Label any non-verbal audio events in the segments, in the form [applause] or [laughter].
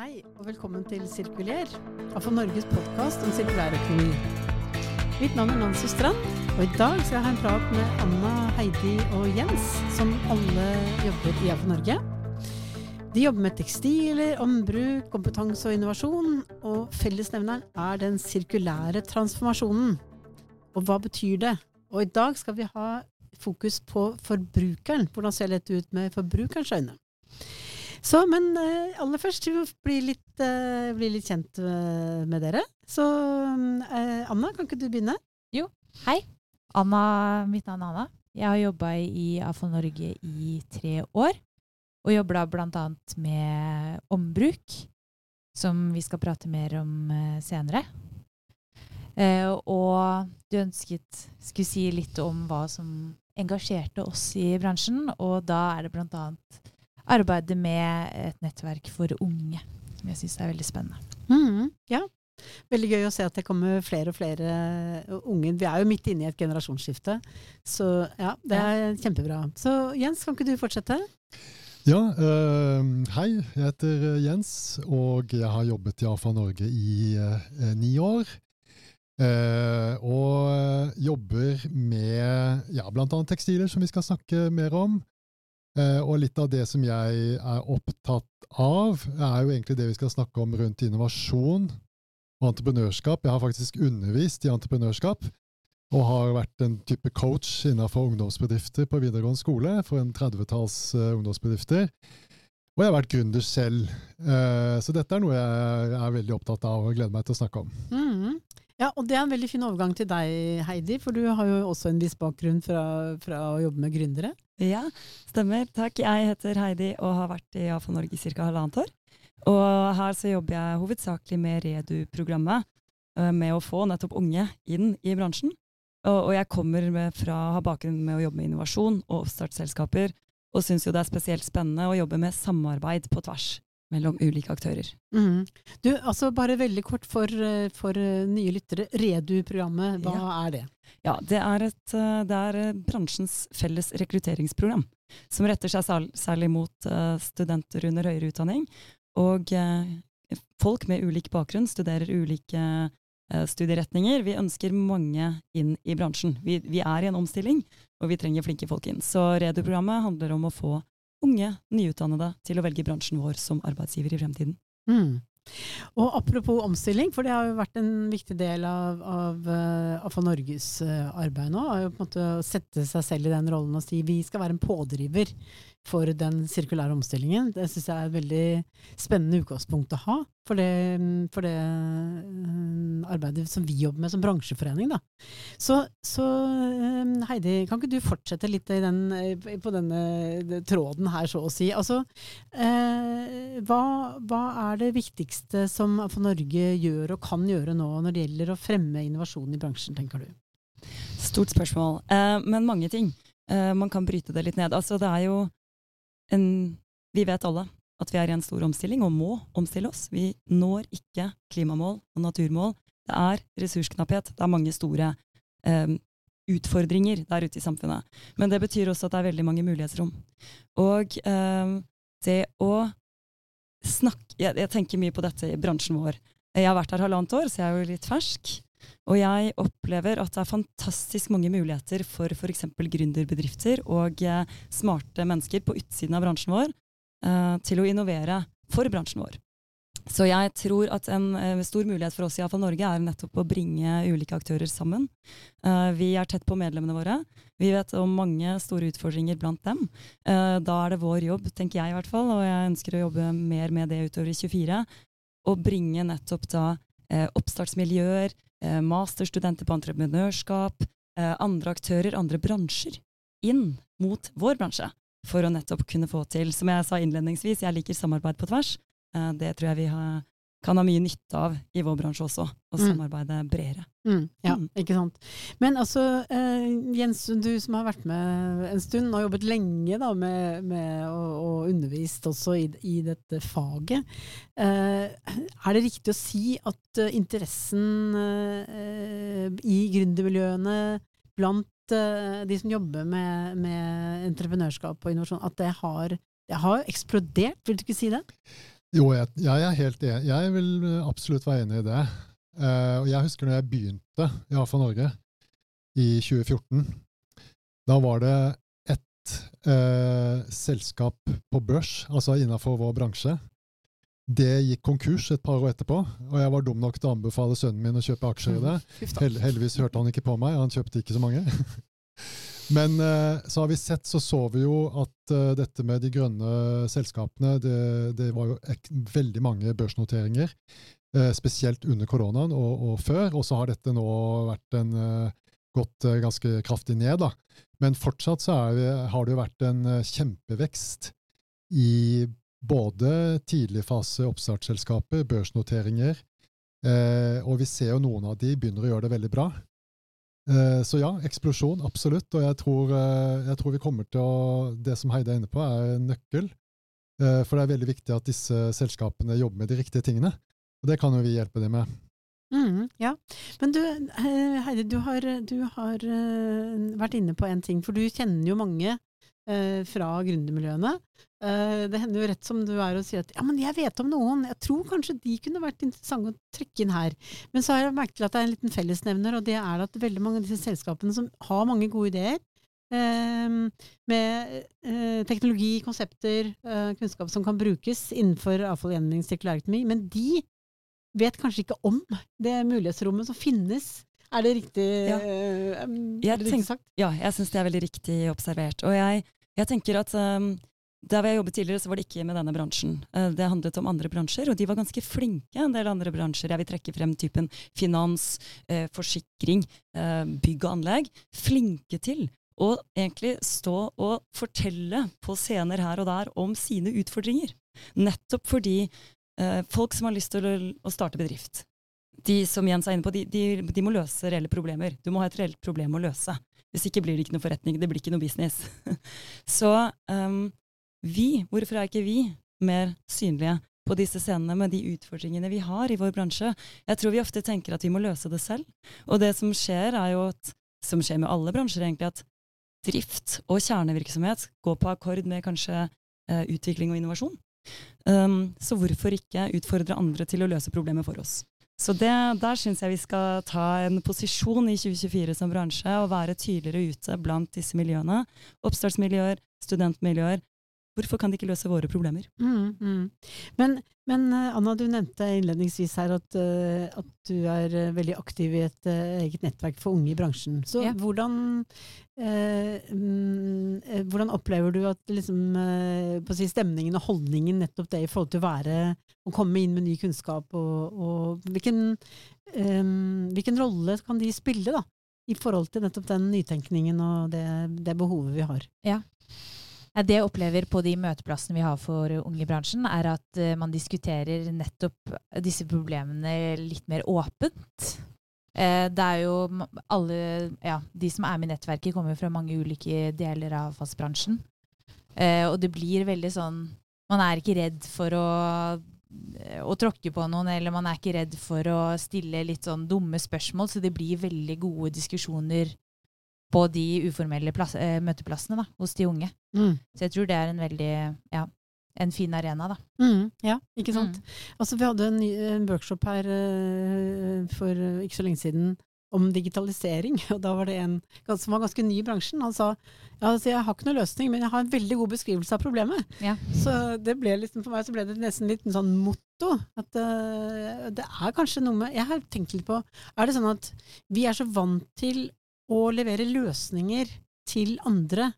Hei, og velkommen til Sirkuler, AFO Norges podkast om sirkulærøkonomi. Mitt navn er Nancy Strand, og i dag skal jeg ha en prat med Anna, Heidi og Jens, som alle jobber i AFO Norge. De jobber med tekstiler, ombruk, kompetanse og innovasjon, og fellesnevneren er den sirkulære transformasjonen. Og hva betyr det? Og i dag skal vi ha fokus på forbrukeren. Hvordan ser dette ut med forbrukerens øyne? Så, men uh, aller først bli litt, uh, bli litt kjent uh, med dere. Så Anna, kan ikke du begynne? Jo, hei. Anna, mitt navn er Anna. Jeg har jobba i AFO Norge i tre år. Og jobber da bl.a. med ombruk, som vi skal prate mer om senere. og du ønsket skulle si litt om hva som engasjerte oss i bransjen, og da er det bl.a arbeide med et nettverk for unge, som jeg syns er veldig spennende. Mm, ja. Veldig gøy å se at det kommer flere og flere unge. Vi er jo midt inne i et generasjonsskifte, så ja, det er kjempebra. Så Jens, kan ikke du fortsette? Ja, øh, hei. Jeg heter Jens, og jeg har jobbet i AFA Norge i øh, ni år. Uh, og jobber med ja, bl.a. tekstiler, som vi skal snakke mer om. Uh, og litt av det som jeg er opptatt av, er jo egentlig det vi skal snakke om rundt innovasjon og entreprenørskap. Jeg har faktisk undervist i entreprenørskap, og har vært en type coach innenfor ungdomsbedrifter på videregående skole for en 30-talls uh, ungdomsbedrifter. Og jeg har vært gründer selv. Uh, så dette er noe jeg er veldig opptatt av og gleder meg til å snakke om. Mm. Ja, og det er en veldig fin overgang til deg, Heidi, for du har jo også en viss bakgrunn fra, fra å jobbe med gründere. Ja, stemmer. Takk. Jeg heter Heidi og har vært i AFA Norge i ca. halvannet år. Og her så jobber jeg hovedsakelig med Redu-programmet, eh, med å få nettopp unge inn i bransjen. Og, jeg kommer fra å ha bakgrunn med å jobbe med innovasjon og oppstartsselskaper, og syns jo det er spesielt spennende å jobbe med samarbeid på tvers mellom ulike aktører. Mm. Du, altså Bare veldig kort for, eh, for eh, nye lyttere. Redu-programmet, hva ja. er det? Ja, det er, et, eh, det er, bransjens felles rekrutteringsprogram. Som retter seg særlig mot studenter under høyere utdanning. Og folk med ulik bakgrunn studerer ulike studieretninger. Vi ønsker mange inn i bransjen. Vi, vi er i en omstilling, og vi trenger flinke folk inn. Så Redu-programmet handler om å få unge nyutdannede til å velge bransjen vår som arbeidsgiver i fremtiden. Mm. Og apropos omstilling, for det har jo vært en viktig del av, av, av for Norges uh, arbeid nå, å sette seg selv i den rollen og si vi skal være en pådriver for den sirkulære omstillingen. Det syns jeg er et veldig spennende utgangspunkt å ha for det, for det uh, arbeidet som vi jobber med som bransjeforening. Da. Så, så uh, Heidi, kan ikke du fortsette litt den, på denne tråden her, så å si. Altså, eh, hva, hva, er det viktigste som Norge gjør og kan gjøre nå når det gjelder å fremme innovasjon i bransjen, tenker du? Stort spørsmål, men mange ting. man kan bryte det litt ned. Altså, det er jo en, Vi vet alle at vi er i en stor omstilling og må omstille oss. Vi når ikke klimamål og naturmål. Det er ressursknapphet. Det er mange store eh, utfordringer der ute i samfunnet. Men det betyr også at det er veldig mange mulighetsrom. Og eh, det å snakke jeg, jeg, tenker mye på dette i bransjen vår. Jeg har vært her halvannet år, så jeg er jo litt fersk. Og jeg opplever at det er fantastisk mange muligheter for f.eks. gründerbedrifter og eh, smarte mennesker på utsiden av bransjen vår eh, til å innovere for bransjen vår. Så jeg tror at en uh, stor mulighet for oss i Norge er nettopp å bringe ulike aktører sammen. Vi er tett på medlemmene våre. Vi vet om mange store utfordringer blant dem. Da er det vår jobb, tenker jeg i hvert fall, og jeg ønsker å jobbe mer med det utover i 24, å bringe nettopp da oppstartsmiljøer, Eh, masterstudenter på entreprenørskap, eh, andre aktører, andre bransjer, inn mot vår bransje. For å nettopp kunne få til, som jeg sa innledningsvis, jeg liker samarbeid på tvers. Eh, det tror jeg vi har, kan ha mye nytte av i vår bransje også, å mm. samarbeide bredere. Mm, ja, mm. ikke sant. Men altså, eh, Jens, du som har vært med en stund, og jobbet lenge da, med, med å, og undervist også i, i dette faget. Eh, er det riktig å si at uh, interessen uh, i gründermiljøene blant uh, de som jobber med, med entreprenørskap og innovasjon, at det har, det har eksplodert, vil du ikke si det? Jo, jeg, jeg er helt enig. Jeg vil absolutt være enig i det. Uh, og jeg husker når jeg begynte i AFA Norge i 2014. Da var det ett uh, selskap på børs, altså innenfor vår bransje. Det gikk konkurs et par år etterpå, og jeg var dum nok til å anbefale sønnen min å kjøpe aksjer i det. Hel heldigvis hørte han ikke på meg, han kjøpte ikke så mange. [laughs] Men uh, så har vi sett, så så vi jo at uh, dette med de grønne selskapene, det, det var jo veldig mange børsnoteringer. Eh, spesielt under koronaen og, og før. Og så har dette nå vært en, eh, gått eh, ganske kraftig ned. Da. Men fortsatt så vi, har det jo vært en kjempevekst i både tidligfase oppstartsselskaper, børsnoteringer, eh, og vi ser jo noen av de begynner å gjøre det veldig bra. Eh, så ja, eksplosjon, absolutt. Og jeg tror, eh, jeg tror, vi kommer til å Det som Heide er inne på, er nøkkel. for det er veldig viktig at disse selskapene jobber med de riktige tingene. Og det kan jo vi hjelpe dem med. Mm, ja. Men du eh, Heidi, du har, du har vært inne på en ting, for du kjenner jo mange fra gründermiljøene. Uh, det hender jo rett som du er og sier at ja, men jeg vet om noen, jeg tror kanskje de kunne vært interessante å trekke inn her. Men så har jeg merket at det er en liten fellesnevner, og det er at veldig mange av disse selskapene som har mange gode ideer, med teknologi, konsepter, kunnskap som kan brukes innenfor avfallgjenvinning, sirkulærøkonomi, men de vet kanskje ikke om det mulighetsrommet som finnes. Er det riktig, ja. er det riktig sagt? Ja, jeg syns det er veldig riktig observert. Og jeg, jeg tenker at um, der jeg jobbet tidligere, så var det ikke med denne bransjen. Uh, det handlet om andre bransjer, og de var ganske flinke, en del andre bransjer. Jeg vil trekke frem typen finans, uh, forsikring, bygg og anlegg. Flinke til å egentlig stå og fortelle på scener her og der om sine utfordringer. Nettopp fordi eh, folk som har lyst til å, å, starte bedrift. De som Jens er inne på, de, de, de, må løse reelle problemer. Du må ha et reelt problem å løse. Hvis ikke blir det ikke noe forretning, det blir ikke noe business. [laughs] Så um, vi, hvorfor er ikke vi mer synlige på disse scenene med de utfordringene vi har i vår bransje? Jeg tror vi ofte tenker at vi må løse det selv. Og det som skjer, er jo at, som skjer med alle bransjer, egentlig, at drift og kjernevirksomhet går på akkord med kanskje uh, utvikling og innovasjon. Um, så hvorfor ikke utfordre andre til å løse problemet for oss? Så det, der syns jeg vi skal ta en posisjon i 2024 som bransje og være tydeligere ute blant disse miljøene. Oppstartsmiljøer, studentmiljøer, Hvorfor kan de ikke løse våre problemer? Mm, mm. Men, men, eh, Anna, du nevnte innledningsvis her at, uh, at du er uh, veldig aktiv i et eget nettverk for unge i bransjen. Så ja. hvordan, eh, hvordan, opplever du at liksom, si, stemningen og holdningen nettopp det i forhold til å være å komme inn med ny kunnskap, og, og hvilken, eh, hvilken, rolle kan de spille da, i forhold til nettopp den nytenkningen og det, det behovet vi har? Ja. Det jeg opplever på de møteplassene vi har for unge i bransjen, er at uh, man diskuterer nettopp disse problemene litt mer åpent. Uh, det er jo alle Ja, de som er med i nettverket, kommer fra mange ulike deler av fastbransjen. Og det blir veldig sånn Man er ikke redd for å, å tråkke på noen, eller man er ikke redd for å stille litt sånn dumme spørsmål, så det blir veldig gode diskusjoner på de uformelle plass, eh, møteplassene da, hos de unge. Mm. Så jeg tror det er en veldig ja, en fin arena, da. Mm, ja, ikke sant. Mm. Altså, vi hadde en, en workshop her uh, for uh, ikke så lenge siden om digitalisering, [laughs] og da var det en som var ganske ny i bransjen. Han sa ja, altså, jeg har ikke noe løsning, men jeg har en veldig god beskrivelse av problemet. Ja. Så det ble liksom, for meg så ble det nesten litt en sånn motto. At uh, det er kanskje noe med Jeg har tenkt litt på Er det sånn at vi er så vant til å levere løsninger til andre.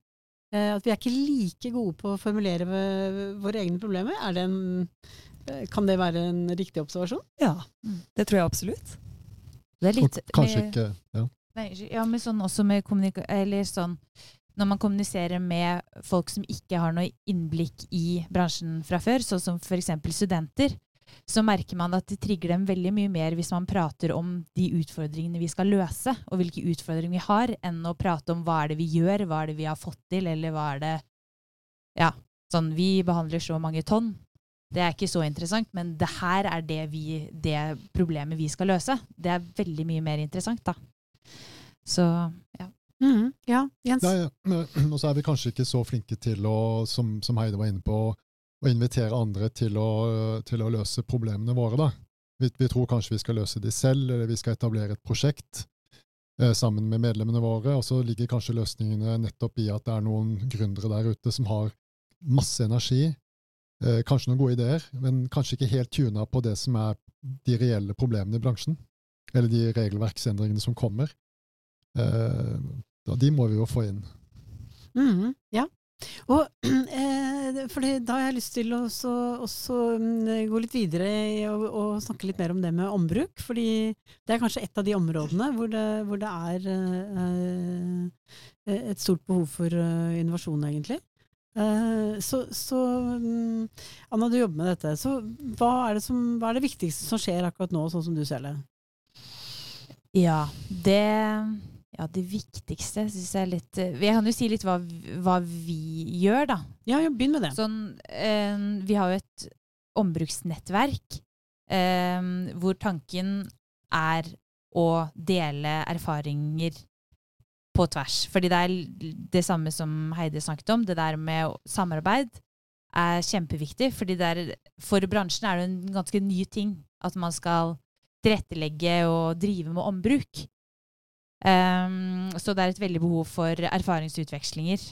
Eh, at vi er ikke like gode på å formulere våre egne problemer. En, eh, kan det være en riktig observasjon? Ja, det tror jeg absolutt. Det er litt, kanskje med, ikke Ja, nei, ja men sånn også med Eller sånn når man kommuniserer med folk som ikke har noe innblikk i bransjen fra før, sånn som f.eks. studenter, så merker man at det trigger dem veldig mye mer hvis man prater om de utfordringene vi skal løse, og hvilke utfordringer vi har, enn å prate om hva er det vi gjør, hva er det vi har fått til, eller hva er det Ja, sånn vi behandler så mange tonn. Det er ikke så interessant, men det her er det, vi, det problemet vi skal løse. Det er veldig mye mer interessant, da. Så ja. Mm, ja, Jens? Ja, ja. Og så er vi kanskje ikke så flinke til å, som, som Heide var inne på, og invitere andre til å, til å løse problemene våre. da. Vi, vi, tror kanskje vi skal løse de selv, eller vi skal etablere et prosjekt eh, sammen med medlemmene våre. Og så ligger kanskje løsningene nettopp i at det er noen gründere der ute som har masse energi, eh, kanskje noen gode ideer, men kanskje ikke helt tuna på det som er de reelle problemene i bransjen. Eller de regelverksendringene som kommer. Eh, de må vi jo få inn. Mm, ja. Og [clears throat] eh, Da har jeg lyst til å også, også mm, gå litt videre og, og, snakke litt mer om det med ombruk. fordi det er kanskje et av de områdene hvor det, hvor det er eh, et stort behov for uh, innovasjon, egentlig. Eh, så, så um, Anna, du jobber med dette. Så hva er, som, hva er det viktigste som skjer akkurat nå, sånn som du ser det? Ja, det ja, det viktigste syns jeg er litt eh, Jeg kan jo si litt hva, hva vi gjør, da. Ja, ja begynn med det. Sånn, eh, vi har jo et ombruksnettverk eh, hvor tanken er å dele erfaringer på tvers. Fordi det er det samme som Heidi snakket om. Det der med samarbeid er kjempeviktig. fordi er, for bransjen er det en ganske ny ting at man skal tilrettelegge og drive med ombruk. Um, så det er et veldig behov for erfaringsutvekslinger.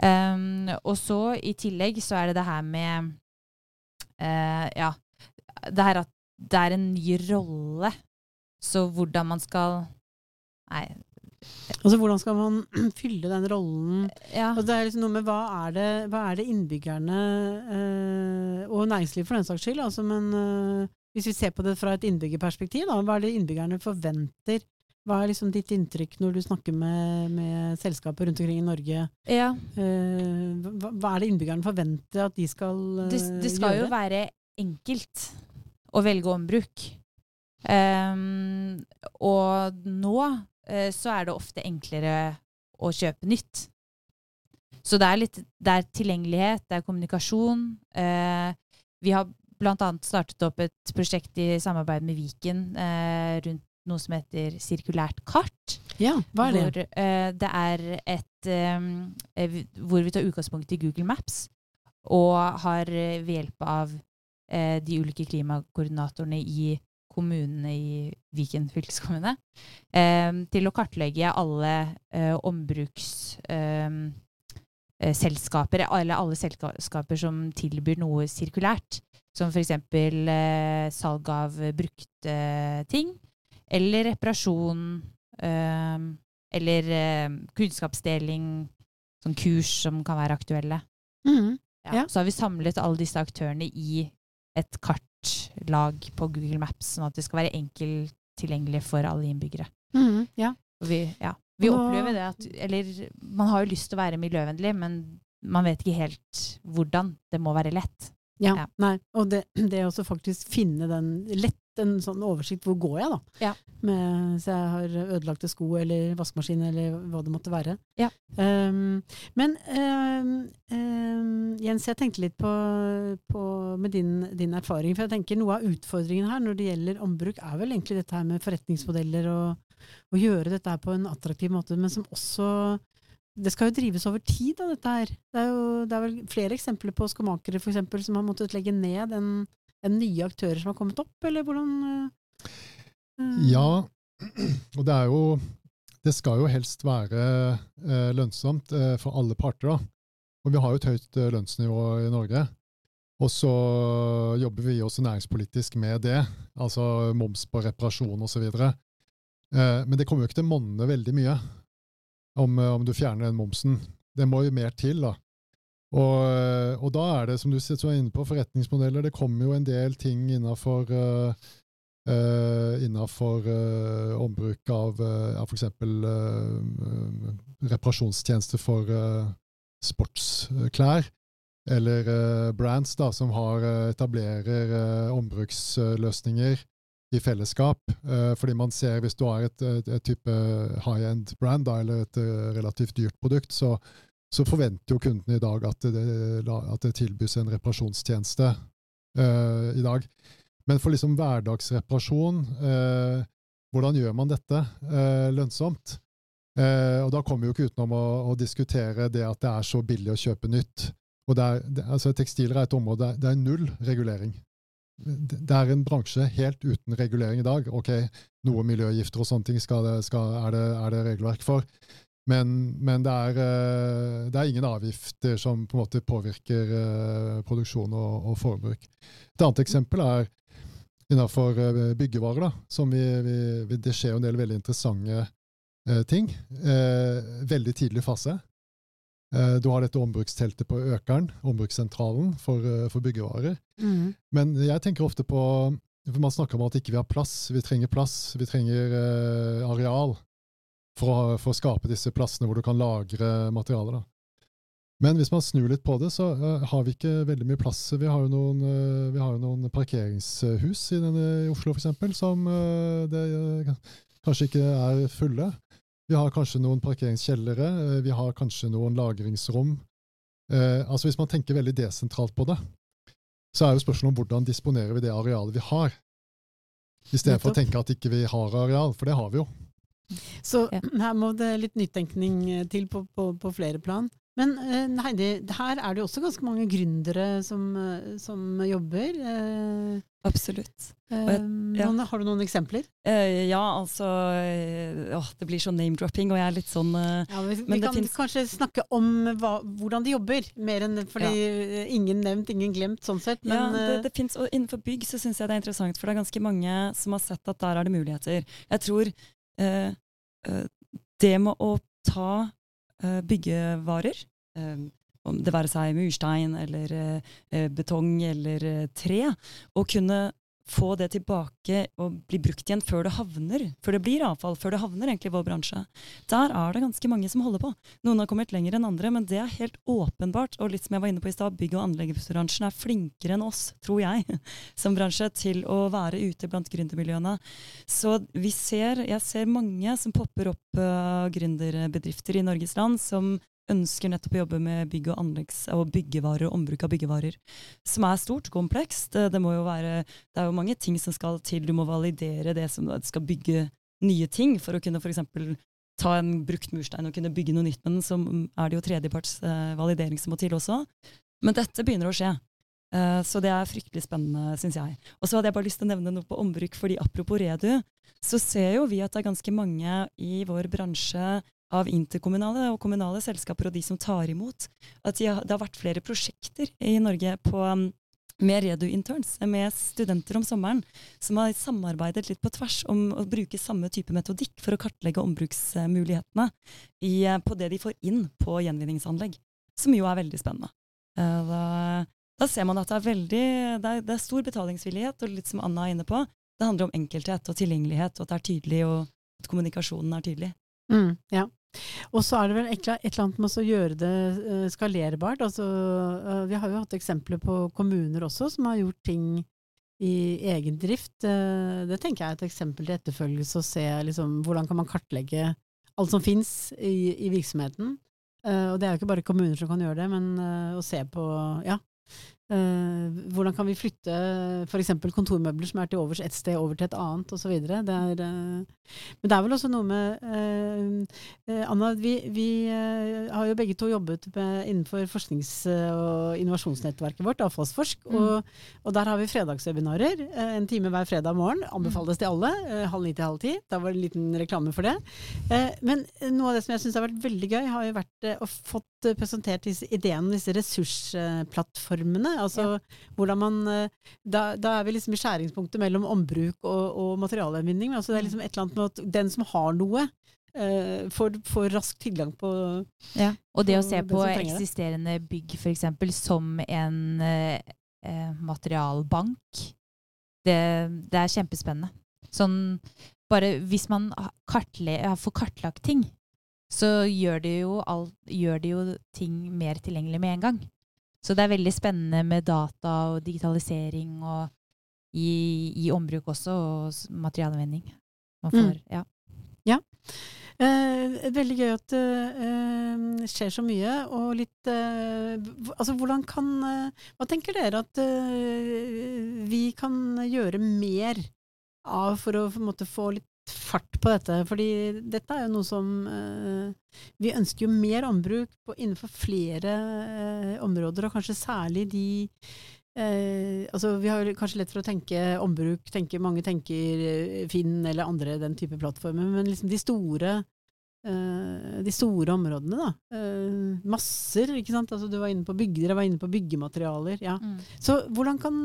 Um, og så i tillegg så er det det her med uh, Ja, det her at det er en ny rolle. Så hvordan man skal Nei. Altså Hvordan skal man [clears throat] fylle den rollen? Ja. Altså, det er liksom noe med hva er det, hva er det innbyggerne, uh, og næringslivet for den saks skyld, altså, men uh, hvis vi ser på det fra et innbyggerperspektiv, da, hva er det innbyggerne forventer hva er liksom ditt inntrykk når du snakker med, med selskaper rundt omkring i Norge? Ja. Uh, hva, hva, er det innbyggerne forventer at de skal gjøre? det, det, skal gjøre? jo være enkelt å velge ombruk. Um, og nå uh, så er det ofte enklere å kjøpe nytt. Så det er litt Det er tilgjengelighet, det er kommunikasjon. vi har bl.a. startet opp et prosjekt i samarbeid med Viken rundt noe som heter sirkulært kart. Ja, hva er det? Hvor, uh, det er et um, Hvor vi tar utgangspunkt i Google Maps og har ved hjelp av uh, de ulike klimakoordinatorene i kommunene i Viken fylkeskommune um, til å kartlegge alle uh, ombruksselskaper, eller alle selskaper som tilbyr noe sirkulært. Som f.eks. Eh, salg av brukte ting eller reparasjon. Øh, eller øh, kunnskapsdeling, sånn kurs som kan være aktuelle. Mm. Ja. Ja. Så har vi samlet alle disse aktørene i et kartlag på Google Maps, sånn at det skal være enkelt tilgjengelig for alle innbyggere. Mm. Ja. vi, ja. vi opplever det at Eller man har jo lyst til å være miljøvennlig, men man vet ikke helt hvordan. Det må være lett. Ja, ja. nei, og det, det å faktisk finne den lett en sånn oversikt hvor går jeg, da. Ja. Med, så jeg har ødelagte sko eller vaskemaskin eller hva det måtte være. Ja. Um, men um, um, Jens, jeg tenkte litt på, på med din, din, erfaring. For jeg tenker noe av utfordringen her når det gjelder ombruk, er vel egentlig dette her med forretningsmodeller og å gjøre dette her på en attraktiv måte, men som også det skal jo drives over tid, da, dette her. Det er, jo, det er vel flere eksempler på skomakere for eksempel, som har måttet legge ned en en nye aktører som har kommet opp, eller hvordan uh, Ja, [clears throat] og det er jo Det skal jo helst være uh, lønnsomt uh, for alle parter, da. Og vi har jo et høyt lønnsnivå i Norge. Og så jobber vi også næringspolitisk med det, altså moms på reparasjon osv. Men det kommer jo ikke til å monne veldig mye om, om, du fjerner den momsen. Det må jo mer til, da. Og, eh, og, da er det, som du er inne på, forretningsmodeller. Det kommer jo en del ting innafor uh, uh, ombruk av uh, f.eks. Uh, reparasjonstjenester for sportsklær. Eller brands da, som har, etablerer ombruksløsninger i fellesskap. fordi man ser, hvis du har et, et, et type high-end brand da, eller et relativt dyrt produkt, så så forventer jo kundene i dag at det, at det tilbys en reparasjonstjeneste uh, i dag. Men for liksom hverdagsreparasjon, uh, hvordan gjør man dette uh, lønnsomt? og da kommer vi jo ikke utenom å, å, diskutere det at det er så billig å kjøpe nytt, Og det er, det, altså tekstiler er et område der det er null regulering. Det, er en bransje helt uten regulering i dag. Ok, noe miljøgifter og sånne ting skal det, skal, er, det, er, det, regelverk for. Men, men det, er, eh, det, er, ingen avgifter som på en måte påvirker uh, produksjon og, og, forbruk. Et annet eksempel er innenfor uh, byggevarer. Da, som vi, vi, det skjer jo en del veldig interessante uh, ting. veldig tidlig fase. Du har dette ombruksteltet på Økeren, ombrukssentralen for, for byggevarer. Mm. Men jeg tenker ofte på for Man snakker om at ikke vi har plass. Vi trenger plass, vi trenger areal for å, for å, skape disse plassene hvor du kan lagre materialer. Da. Men hvis man snur litt på det, så uh, har vi ikke veldig mye plass. Vi har jo noen, uh, vi har jo noen parkeringshus i, denne, i Oslo, f.eks., som uh, det, kanskje ikke er fulle. Vi har kanskje noen parkeringskjellere. vi har kanskje noen lagringsrom. altså Hvis man tenker veldig desentralt på det, så er jo spørsmålet om hvordan disponerer vi det arealet vi har, i stedet for å tenke at ikke vi har areal, for det har vi jo. Så ja. [clears throat] her må det litt nytenkning eh, til på, på, på flere plan. Men uh, Heidi, her er det jo også ganske mange gründere som, uh, som jobber. Uh, Absolutt. Jeg, ja. noen, har du noen eksempler? ja, altså å, Det blir sånn name-dropping, og jeg er litt sånn ja, Vi, vi kan finnes... kanskje snakke om hva, hvordan de jobber, mer enn fordi ja. ingen nevnt, ingen glemt, sånn sett. Men, ja, det, det finnes, og innenfor bygg så syns jeg det er interessant, for det er ganske mange som har sett at der er det muligheter. Jeg tror Eh, eh, det med å ta eh, byggevarer, om det være seg murstein eller betong eller tre, og kunne få det tilbake og bli brukt igjen før det havner før det blir avfall, før det havner egentlig i vår bransje. Der er det ganske mange som holder på. Noen har kommet lenger enn andre, men det er helt åpenbart. Og litt som jeg var inne på i stad, bygg- og anleggsbransjen er flinkere enn oss, tror jeg, [laughs] som bransje, til å være ute blant gründermiljøene. Så vi ser, jeg ser mange som popper opp uh, gründerbedrifter i Norges land som ønsker nettopp å jobbe med bygg og anleggs- og byggevarer og ombruk av byggevarer. Som er stort, komplekst. Det, det, være, det er jo mange ting som skal til. Du må validere det som skal bygge nye ting for å kunne f.eks. ta en brukt murstein og kunne bygge noe nytt med den. Så er det jo tredjeparts eh, validering som må til også. Men dette begynner å skje. Uh, så det er fryktelig spennende, syns jeg. Og så hadde jeg bare lyst til å nevne noe på ombruk, fordi apropos Redu, så ser jo vi at det er ganske mange i vår bransje av interkommunale og kommunale selskaper og de som tar imot. At har, det har vært flere prosjekter i Norge på, um, med Redu-interns, med studenter om sommeren, som har samarbeidet litt på tvers om å bruke samme type metodikk for å kartlegge ombruksmulighetene i, eh, på det de får inn på gjenvinningsanlegg. Som jo er veldig spennende. Eh, da, da ser man at det er, veldig, det er, det er stor betalingsvillighet, og litt som Anna er inne på, det handler om enkelthet og tilgjengelighet, og at det er tydelig, og at kommunikasjonen er tydelig. Mm, ja. Og så er det vel et, eller annet med å gjøre det uh, skalerbart. Altså, uh, vi har jo hatt eksempler på kommuner også som har gjort ting i egen drift. Uh, det tenker jeg er et eksempel til etterfølgelse, å se liksom, hvordan kan man kartlegge alt som fins i, i, virksomheten. og det er jo ikke bare kommuner som kan gjøre det, men å se på ja, Uh, hvordan kan vi flytte f.eks. kontormøbler som er til overs ett sted, over til et annet osv. Uh, men det er vel også noe med uh, Anna, vi, vi har jo begge to jobbet med, innenfor forsknings- og innovasjonsnettverket vårt, Avfallsforsk. Mm. Og, og, der har vi fredagswebinarer. en time hver fredag morgen. Anbefales til alle. halv ni til halv ti. Da var det en liten reklame for det. men noe av det som jeg syns har vært veldig gøy, har jo vært å fått presentert disse ideene, disse ressursplattformene Altså, ja. hvordan man, eh, da, da, er vi liksom i skjæringspunktet mellom ombruk og, og materialgjenvinning. Altså, det er liksom et eller annet med at den som har noe, uh, får, får rask tilgang på Ja, og det å se på eksisterende bygg f.eks. som en uh, materialbank, det, det, er kjempespennende. Sånn bare hvis man kartle, får kartlagt ting, så gjør det, jo alt, gjør det jo ting mer tilgjengelig med en gang. Så det er veldig spennende med data og digitalisering og i, i ombruk også, og materialanvending. Man får, mm. ja. ja. Eh, veldig gøy at det eh, skjer så mye, og litt eh, Altså, hvordan kan eh, Hva tenker dere at eh, vi kan gjøre mer av for å måte, få litt fart på dette. fordi dette er jo noe som eh, Vi ønsker jo mer ombruk på, innenfor flere eh, områder, og kanskje særlig de eh, altså Vi har kanskje lett for å tenke ombruk, tenke, mange tenker eh, Finn eller andre den type plattformer, men liksom de store eh, de store områdene, da. Eh, masser, ikke sant. Altså, du var inne på bygder, jeg var inne på byggematerialer. Ja. Mm. Så hvordan kan,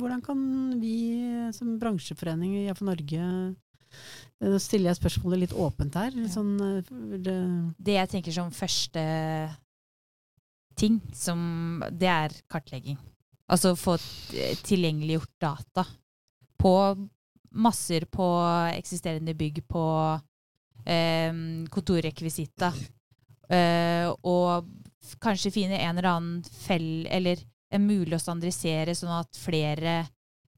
hvordan kan vi som bransjeforening i AFA Norge Nå stiller jeg spørsmålet litt åpent her. Sånn, eh, det, Det jeg tenker som første ting, som, det er kartlegging. Altså få tilgjengeliggjort data på masser på eksisterende bygg, på eh, kontorrekvisita. Eh, og kanskje finne en eller annen fell, eller en mulig å standardisere, sånn at flere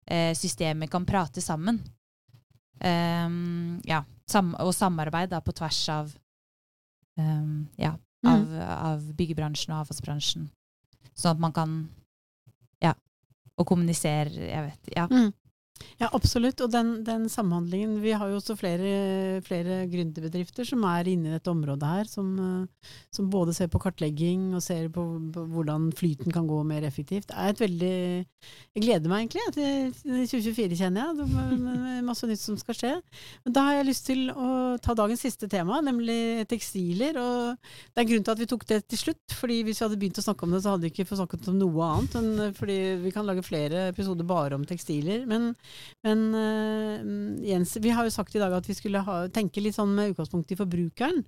eh, systemer kan prate sammen. Ehm, ja, sam og samarbeid da, på tvers av um, ja, av, av byggebransjen og avfallsbransjen. Sånn at man kan Ja. Og kommunisere, jeg vet Ja. Mm. Ja, absolutt. Og den, den samhandlingen Vi har jo også flere, flere gründerbedrifter som er inne i dette området her, som, eh, som både ser på kartlegging og ser på, på hvordan flyten kan gå mer effektivt. Det er et veldig Jeg gleder meg egentlig til til 2024, kjenner jeg. Det er masse nytt som skal skje. Men da har jeg lyst til å ta dagens siste tema, nemlig tekstiler. Og det er en grunn til at vi tok det til slutt. fordi hvis vi hadde begynt å snakke om det, så hadde vi ikke fått snakket om noe annet. enn fordi vi kan lage flere episoder bare om tekstiler. Men men uh, Jens, vi har jo sagt i dag at vi skulle ha, tenke litt sånn med utgangspunkt i forbrukeren.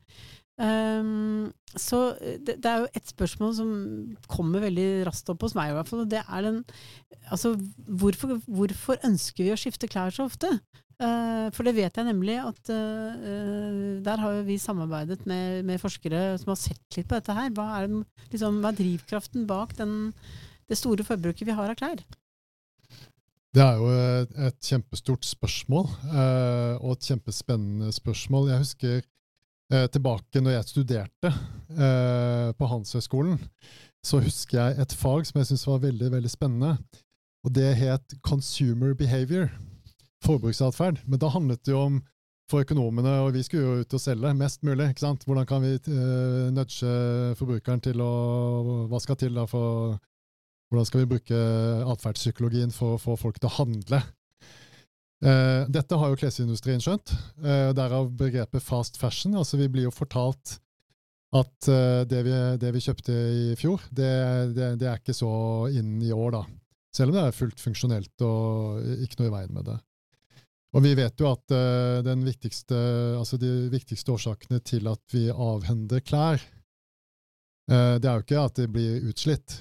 Um, så det, det er jo et spørsmål som kommer veldig raskt opp hos meg, i hvert fall. Og det er den Altså, hvorfor, hvorfor ønsker vi å skifte klær så ofte? Eh, for det vet jeg nemlig at eh, eh, der har jo vi samarbeidet med, med forskere som har sett litt på dette her. Hva er, liksom, hva er drivkraften bak den, det store forbruket vi har av klær? Det er jo et, kjempestort spørsmål, eh, og et kjempespennende spørsmål. Jeg husker eh, tilbake når jeg studerte eh, på Handelshøyskolen, så husker jeg et fag som jeg syntes var veldig, veldig spennende. Og det het consumer behavior, forbruksatferd. Men da handlet det jo om for økonomene, og vi skulle jo ut og selge mest mulig. ikke sant? Hvordan kan vi nudge forbrukeren til å Hva skal til da for hvordan skal vi bruke atferdspsykologien for å få folk til å handle? Eh, dette har jo klesindustrien skjønt, eh, derav begrepet fast fashion. Altså Vi blir jo fortalt at eh, det, vi, det, vi, kjøpte i fjor, det, det, det, er ikke så inn i år, da. Selv om det er fullt funksjonelt og ikke noe i veien med det. Og vi vet jo at eh, viktigste, altså de viktigste årsakene til at vi avhender klær, eh, det er jo ikke at det blir utslitt.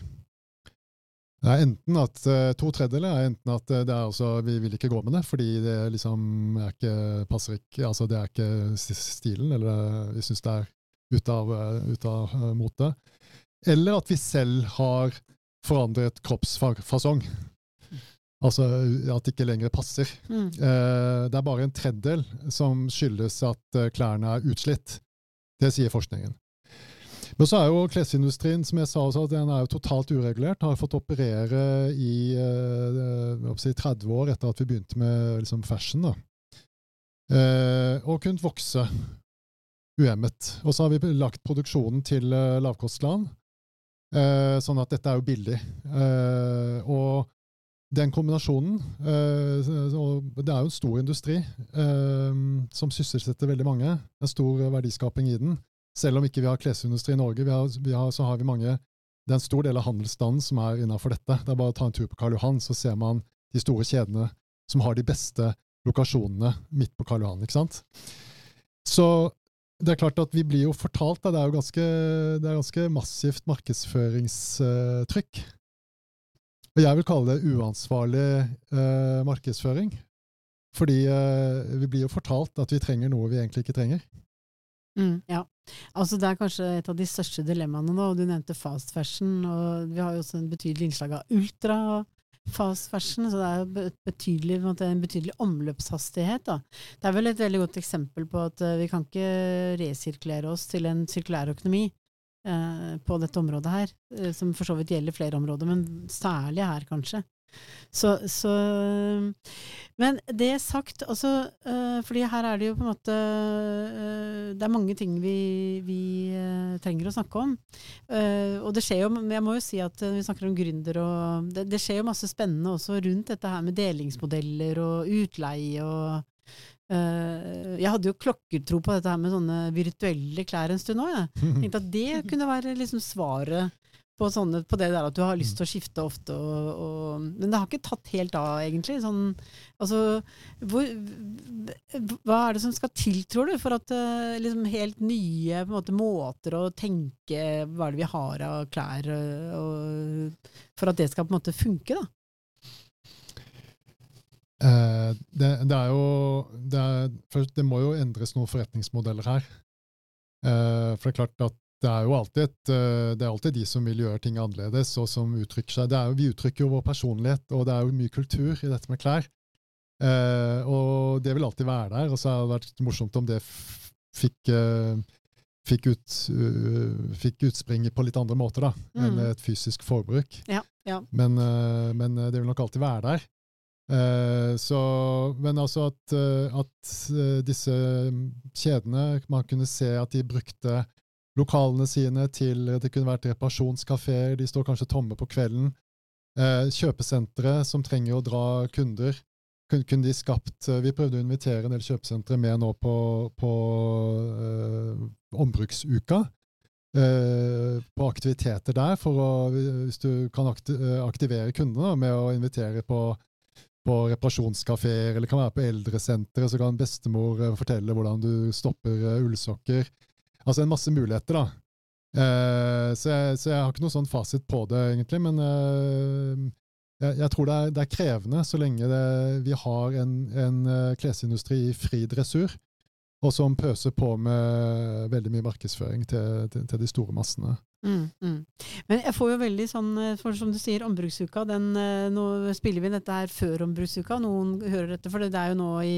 Det er enten at uh, To tredjedeler er enten at uh, det er altså, vi vil ikke gå med det fordi det liksom er ikke, passer ikke altså Det er ikke stilen, eller vi syns det er ute av, ut av mote. Eller at vi selv har forandret kroppsfasong. Altså at det ikke lenger passer. Mm. det er bare en tredjedel som skyldes at klærne er utslitt. Det sier forskningen. Men så er jo klesindustrien som jeg sa også, den er jo totalt uregulert. Har fått operere i eh, si 30 år etter at vi begynte med liksom, fashion. da. Eh, og kunnet vokse uhemmet. Og så har vi lagt produksjonen til eh, lavkostland, eh, sånn at dette er jo billig. Eh, og den kombinasjonen eh, Det er jo en stor industri som sysselsetter veldig mange. Er stor verdiskaping i den. Selv om ikke vi har klesindustri i Norge, vi har, vi har, så har vi mange Det er en stor del av handelsstanden som er innafor dette. Det er bare å ta en tur på Karl Johan, så ser man de store kjedene som har de beste lokasjonene midt på Karl Johan. ikke sant? Så det er klart at vi blir jo fortalt da, Det er jo ganske, det er ganske massivt markedsføringstrykk. Og jeg vil kalle det uansvarlig eh, markedsføring. Fordi eh, vi blir jo fortalt at vi trenger noe vi egentlig ikke trenger. Mm, ja. Altså Det er kanskje et av de største dilemmaene nå. Du nevnte fast fashion, og vi har jo også en betydelig innslag av ultra fast fashion, så det er jo betydelig, en, betydelig omløpshastighet. Da. Det er vel et veldig godt eksempel på at uh, vi kan ikke resirkulere oss til en sirkulær økonomi eh, på dette området her, uh, som for så vidt gjelder flere områder, men særlig her, kanskje. Så, så, Men det sagt, altså, øh, fordi her er det jo på en måte øh, Det er mange ting vi, vi øh, trenger å snakke om. Og det skjer jo, jeg må jo si at vi snakker om gründer og det, det, skjer jo masse spennende også rundt dette her med delingsmodeller og utleie og Jeg hadde jo klokkertro på dette her med sånne virtuelle klær en stund òg, jeg. [laughs] Tenkte at det kunne være liksom svaret på, sånne, på, det der at du har lyst til å skifte ofte. Og, og, men det har ikke tatt helt av, egentlig. Sånn, altså, hvor, hva er det som skal til, tror du, for at uh, liksom helt nye måte, måter å tenke hva er det vi har av klær, uh, og, for at det skal på en måte funke? da? Uh, det, det, er jo det, er, først, det, må jo endres noen forretningsmodeller her. for det er klart at det er jo alltid, et, eh, det er alltid de som vil gjøre ting annerledes, og som uttrykker seg. Jo, vi uttrykker jo vår personlighet, og det er jo mye kultur i dette med klær. Eh, og det vil alltid være der. Og så har det vært morsomt om det fikk, uh, fikk, ut, uh, fikk utspring på litt andre måter da, mm. enn et fysisk forbruk. Ja, ja. Men, men, det vil nok alltid være der. Så, men altså at, at disse kjedene Man kunne se at de brukte lokalene sine til Det kunne vært reparasjonskafeer, de står kanskje tomme på kvelden. Eh, kjøpesentre som trenger å dra kunder. Kunne, de skapt eh, Vi prøvde å invitere en del kjøpesentre med nå på, på eh, ombruksuka. Eh, på aktiviteter der, å, hvis du kan eh, aktivere kundene med å invitere på på reparasjonskafeer, eller kan være på eldresentre, så kan bestemor eh, fortelle hvordan du stopper ullsokker. Altså en masse muligheter, da. Uh, så, jeg, så, jeg, har ikke noe sånn fasit på det, egentlig. Men uh, jeg, jeg, tror det er, det er, krevende så lenge det, vi har en, en uh, klesindustri i fri dressur, og som pøser på med veldig mye markedsføring til, til, til de store massene. Mm, mm. Men jeg får jo veldig sånn, eh, for som du sier, ombruksuka, den, eh, nå spiller vi dette her før ombruksuka. Noen hører dette, for det er jo nå i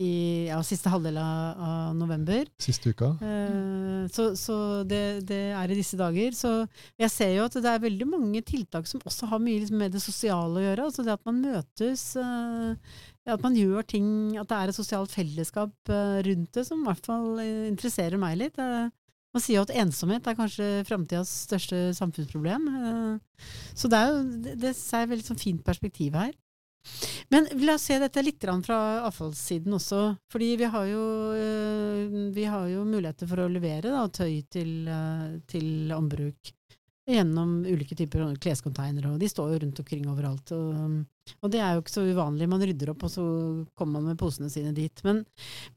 i ja, siste halvdel av, av, november. Siste uka. Eh, så, så det, det, er i disse dager. Så jeg ser jo at det er veldig mange tiltak som også har mye liksom, med det sosiale å gjøre. Altså det at man møtes, eh, at man gjør ting, at det er et sosialt fellesskap eh, rundt det, som i hvert fall interesserer meg litt. Man sier jo at ensomhet er kanskje framtidas største samfunnsproblem. Eh, så det er jo det, det er et veldig sånn fint perspektiv her. Men la oss se dette litt fra avfallssiden også. Fordi vi har jo, eh, vi har jo muligheter for å levere da, tøy til, eh, til ombruk gjennom ulike typer klescontainere, og de står jo rundt omkring overalt. Og, og, det er jo ikke så uvanlig. Man rydder opp, og så kommer man med posene sine dit. Men,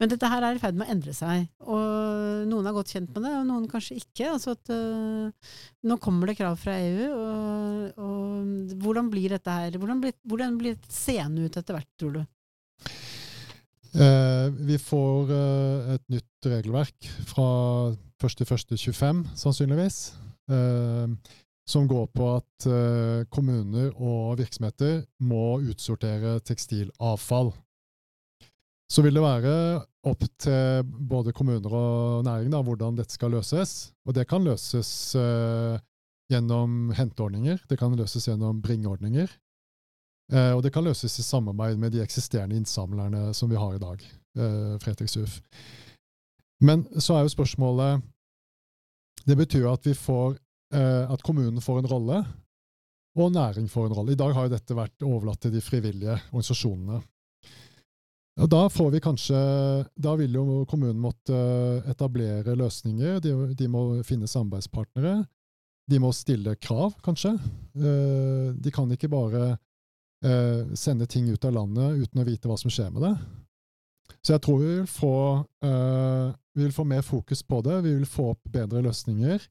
men dette her er i ferd med å endre seg. Og noen er godt kjent med det, og noen kanskje ikke. Altså at, uh, nå kommer det krav fra EU, og, og hvordan blir dette her? Hvordan blir, hvordan blir seende ut etter hvert, tror du? Eh, vi får eh, et nytt regelverk fra 1.1.25, sannsynligvis. Eh, som går på at eh, kommuner og virksomheter må utsortere tekstilavfall. Så vil det være opp til både kommuner og næring da, hvordan dette skal løses. Og det kan løses uh, gjennom henteordninger, det kan løses gjennom bringeordninger. Uh, og det kan løses i samarbeid med de eksisterende innsamlerne som vi har i dag. Uh, Fretex Men så er jo spørsmålet det betyr at får eh, at kommunen får en rolle, og næring får en rolle. I dag har jo dette vært overlatt til de frivillige organisasjonene. Og Da kanskje, da vil jo kommunen måtte etablere løsninger, de, de må finne samarbeidspartnere. De må stille krav, kanskje. Eh, de kan ikke bare eh, sende ting ut av landet uten å vite hva som skjer med det. Så jeg tror vi vil få uh, vi vil få mer fokus på det, vi vil få opp bedre løsninger.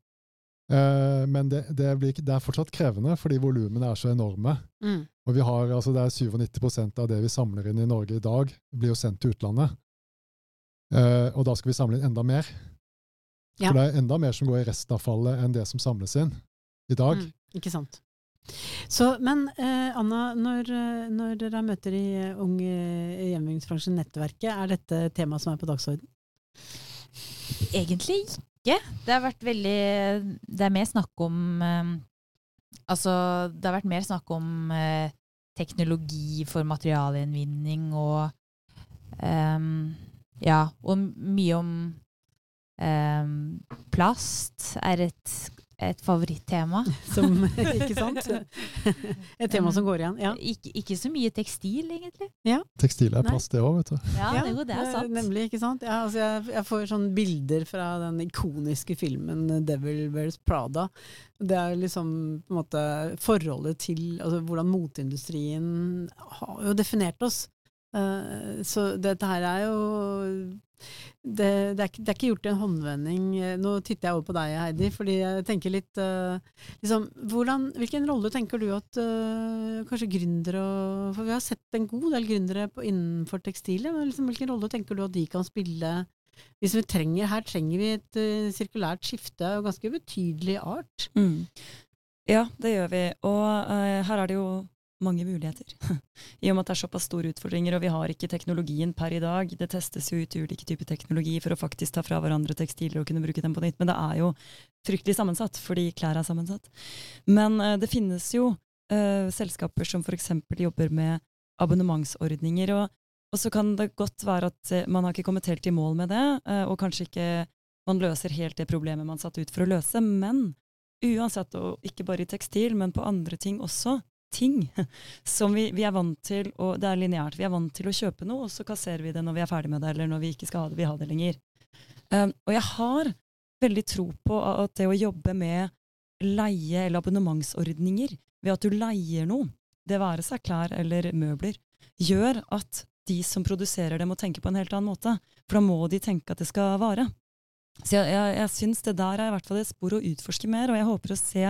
Eh, men det, det, blir, det, er fortsatt krevende, fordi volumene er så enorme. Mm. Og vi har, altså det er 97% av det vi samler inn i Norge i dag, blir jo sendt til utlandet. Eh, og da skal vi samle inn enda mer. Ja. For det er enda mer som går i restavfallet enn det som samles inn i dag. Mm, ikke sant. Så, men eh, Anna, når, når, dere møter i Ung hjemmebyggingsbransjen Nettverket, er dette temaet som er på dagsordenen? Egentlig ikke. Det har vært veldig Det er mer snakk om um, Altså, det har vært mer snakk om uh, teknologi for materialgjenvinning og ehm, Ja, og mye om ehm, plast er et, et favorittema. [laughs] Som, ikke sant? [laughs] Et tema som går igjen. Ja. Ikke, ikke så mye tekstil, egentlig. Tekstil er plass plast, det òg, vet du. Ja, Ja, det, jo, det er sant. Nemlig, ikke sant? Ja, altså jeg, jeg får sånne bilder fra den ikoniske filmen 'Devil Wears Prada'. Det er liksom på en måte forholdet til altså, hvordan moteindustrien har jo definert oss. Eh, så dette her er jo det, det, er det er ikke gjort i en håndvending. Eh, Nå titter jeg over på deg, Heidi, fordi jeg tenker litt eh, liksom, hvordan, Hvilken rolle tenker du at kanskje gründere For vi har sett en god del gründere på, innenfor tekstilet, men liksom, hvilken rolle tenker du at de kan spille hvis vi trenger, Her trenger vi et sirkulært skifte av ganske betydelig art. Mm. Ja, det gjør vi. Og her er det jo mange muligheter. [laughs] I og med at det er såpass store utfordringer, og vi har ikke teknologien per i dag. Det testes jo ut ulike typer teknologi for å faktisk ta fra hverandre tekstiler og kunne bruke dem på nytt. Men det er jo fryktelig sammensatt, fordi klær er sammensatt. Men uh, det finnes jo uh, selskaper som f.eks. jobber med abonnementsordninger. Og, og så kan det godt være at uh, man har ikke kommet helt i mål med det, og kanskje ikke man løser helt det problemet man satte ut for å løse. Men uansett, og ikke bare i tekstil, men på andre ting også, ting [laughs] som vi, vi er vant til, og det er lineært, vi er vant til å kjøpe noe, og så kasserer vi det når vi er ferdig med det, eller når vi ikke skal ha det, vi har det lenger. Um, og jeg har veldig tro på at det å jobbe med leie- eller abonnementsordninger, ved at du leier noe, det være seg klær eller møbler, gjør at de som produserer det må tenke på en helt annen måte. For da må de tenke at det skal vare. Så jeg, jeg, jeg syns det der er i hvert fall et spor å utforske mer, og jeg håper å se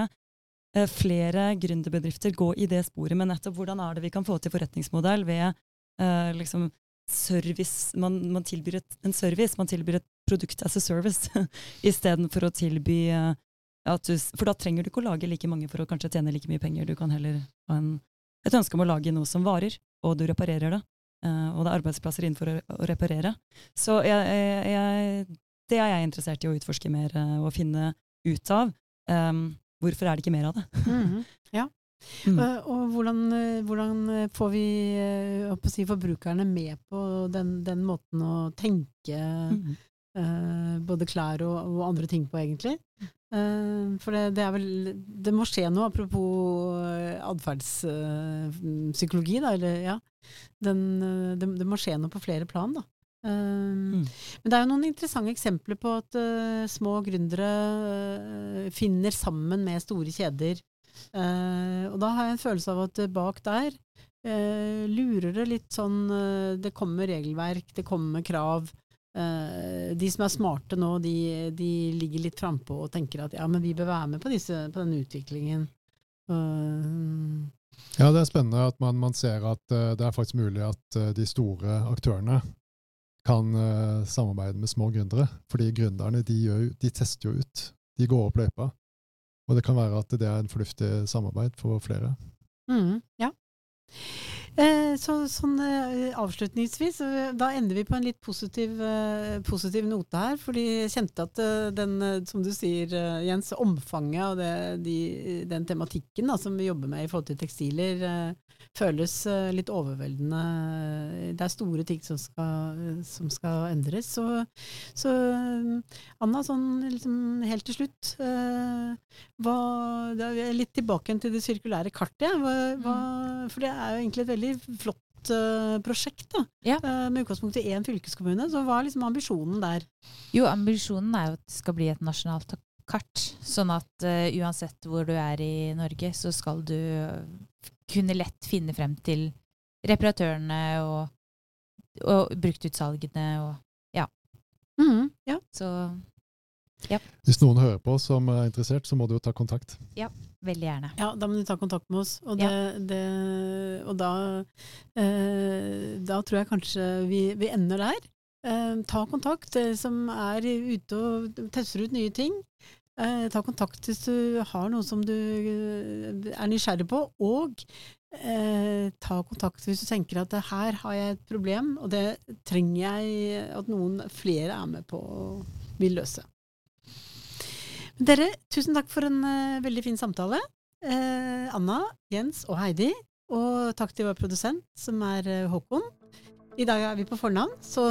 flere gründerbedrifter gå i det sporet med nettopp hvordan er det vi kan få til forretningsmodell ved eh, liksom service man, man tilbyr et, en service, man tilbyr et produkt as a service [laughs] istedenfor å tilby eh, du, For da trenger du ikke å lage like mange for å kanskje tjene like mye penger. Du kan heller ha en, et ønske om å lage noe som varer, og du reparerer det. eh, og det er arbeidsplasser innenfor å, å reparere. Så jeg, jeg, jeg, det er jeg interessert i å utforske mer eh, og finne ut av. Um, hvorfor er det ikke mer av det? Ja. Mm. Og, og hvordan, eh, hvordan eh, får vi eh, si, forbrukerne med på den, den måten å tenke Mm. uh, både klær og, og andre ting på, egentlig? Eh, for det, det er vel Det må skje noe, apropos eh, atferdspsykologi, da, eller ja. Den, eh, det, det må skje noe på flere plan, da. Eh, Mm. Men det er jo noen interessante eksempler på at uh, små gründere uh, finner sammen med store kjeder. Uh, og da har jeg en følelse av at bak der eh, lurer det litt sånn Det kommer regelverk, det kommer krav. Eh, de som er smarte nå, de, de ligger litt frampå og tenker at ja, men vi bør være med på, disse, på denne utviklingen. Ja, det er spennende at man, man ser at det er faktisk mulig at de store aktørene kan uh, samarbeide med små gründere. Fordi gründerne de, jo- de tester jo ut. De går opp løypa. Og det kan være at det er en fornuftig samarbeid for flere. Mm, ja. Eh, så, sånn eh, avslutningsvis, eh, da ender vi på en litt positiv, positiv note her. Fordi jeg kjente at den, som du sier, Jens, omfanget og det, de, den tematikken da, som vi jobber med i forhold til tekstiler, føles litt overveldende. Det er store ting som skal, som skal endres. Så, så Anna, sånn liksom helt til slutt. hva, litt tilbake til det sirkulære kartet. Hva, hva, for det er jo egentlig et veldig flott eh, prosjekt, da. Ja. Eh, med utgangspunkt i én fylkeskommune. Så hva er liksom ambisjonen der? Jo, ambisjonen er jo at det skal bli et nasjonalt kart. Sånn at uh, uansett hvor du er i Norge, så skal du kunne lett finne frem til reparatørene og, og bruktutsalgene og Mhm, ja. Så Hvis noen hører på som er interessert, så må du jo ta kontakt. Ja, veldig gjerne. ja, da må du ta kontakt med oss. Og, det, det, og da, eh, da tror jeg kanskje vi, vi ender der. Eh, ta kontakt, dere som er ute og tester ut nye ting. Eh, ta kontakt hvis du har noe som du eh, er nysgjerrig på, og eh, ta kontakt hvis du tenker at her har jeg et problem, og det trenger jeg at noen flere er med på og vil løse. Dere, tusen takk for en uh, veldig fin samtale. Uh, Anna, Jens og Heidi, Og takk til vår produsent, som er uh, Håkon. I dag er vi på fornavn, så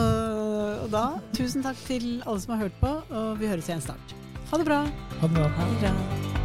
og da tusen takk til alle som har hørt på, og vi høres igjen snart. Ha det bra! Ha det bra. Ha det bra.